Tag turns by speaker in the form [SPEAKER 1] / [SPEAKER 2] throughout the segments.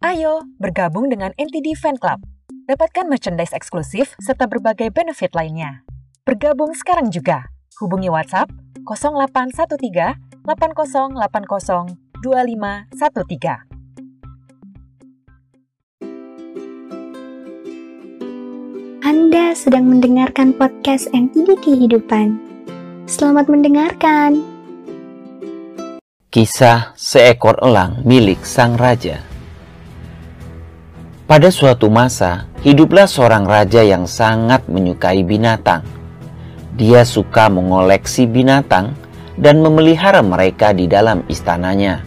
[SPEAKER 1] Ayo bergabung dengan NTD Fan Club. Dapatkan merchandise eksklusif serta berbagai benefit lainnya. Bergabung sekarang juga. Hubungi WhatsApp 0813 8080 2513.
[SPEAKER 2] Anda sedang mendengarkan podcast NTD Kehidupan. Selamat mendengarkan.
[SPEAKER 3] Kisah seekor elang milik sang raja. Pada suatu masa, hiduplah seorang raja yang sangat menyukai binatang. Dia suka mengoleksi binatang dan memelihara mereka di dalam istananya.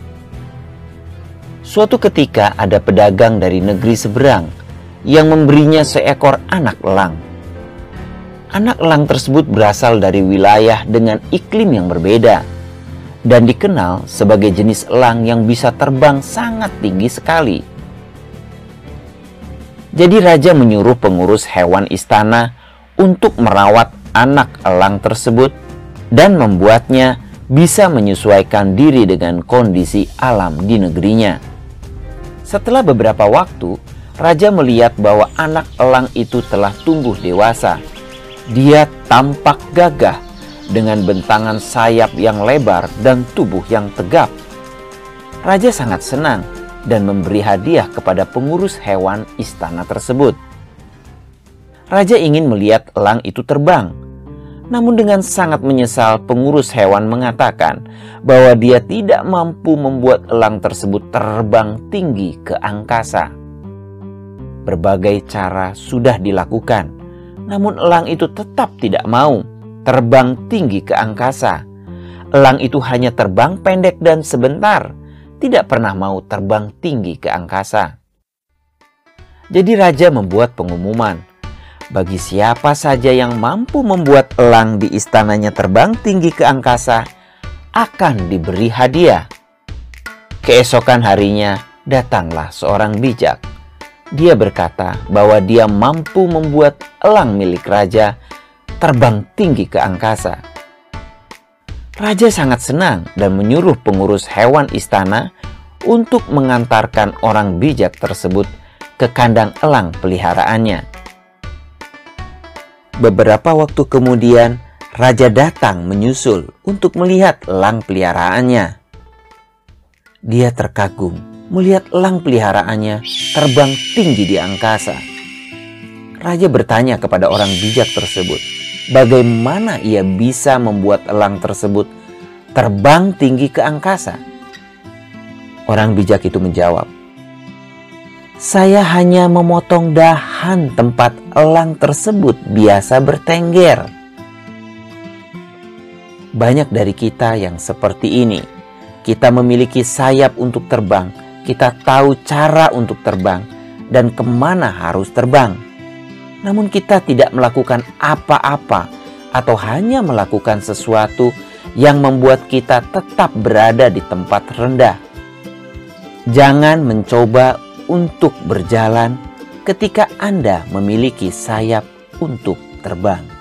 [SPEAKER 3] Suatu ketika ada pedagang dari negeri seberang yang memberinya seekor anak elang. Anak elang tersebut berasal dari wilayah dengan iklim yang berbeda dan dikenal sebagai jenis elang yang bisa terbang sangat tinggi sekali. Jadi raja menyuruh pengurus hewan istana untuk merawat anak elang tersebut dan membuatnya bisa menyesuaikan diri dengan kondisi alam di negerinya. Setelah beberapa waktu, raja melihat bahwa anak elang itu telah tumbuh dewasa. Dia tampak gagah dengan bentangan sayap yang lebar dan tubuh yang tegap. Raja sangat senang dan memberi hadiah kepada pengurus hewan istana tersebut. Raja ingin melihat elang itu terbang. Namun dengan sangat menyesal pengurus hewan mengatakan bahwa dia tidak mampu membuat elang tersebut terbang tinggi ke angkasa. Berbagai cara sudah dilakukan, namun elang itu tetap tidak mau terbang tinggi ke angkasa. Elang itu hanya terbang pendek dan sebentar tidak pernah mau terbang tinggi ke angkasa. Jadi raja membuat pengumuman, bagi siapa saja yang mampu membuat elang di istananya terbang tinggi ke angkasa, akan diberi hadiah. Keesokan harinya, datanglah seorang bijak. Dia berkata bahwa dia mampu membuat elang milik raja terbang tinggi ke angkasa. Raja sangat senang dan menyuruh pengurus hewan istana untuk mengantarkan orang bijak tersebut ke kandang elang peliharaannya. Beberapa waktu kemudian, raja datang menyusul untuk melihat elang peliharaannya. Dia terkagum melihat elang peliharaannya terbang tinggi di angkasa. Raja bertanya kepada orang bijak tersebut, bagaimana ia bisa membuat elang tersebut terbang tinggi ke angkasa? Orang bijak itu menjawab, "Saya hanya memotong dahan tempat elang tersebut biasa bertengger." Banyak dari kita yang seperti ini. Kita memiliki sayap untuk terbang, kita tahu cara untuk terbang, dan ke mana harus terbang namun kita tidak melakukan apa-apa atau hanya melakukan sesuatu yang membuat kita tetap berada di tempat rendah. Jangan mencoba untuk berjalan ketika Anda memiliki sayap untuk terbang.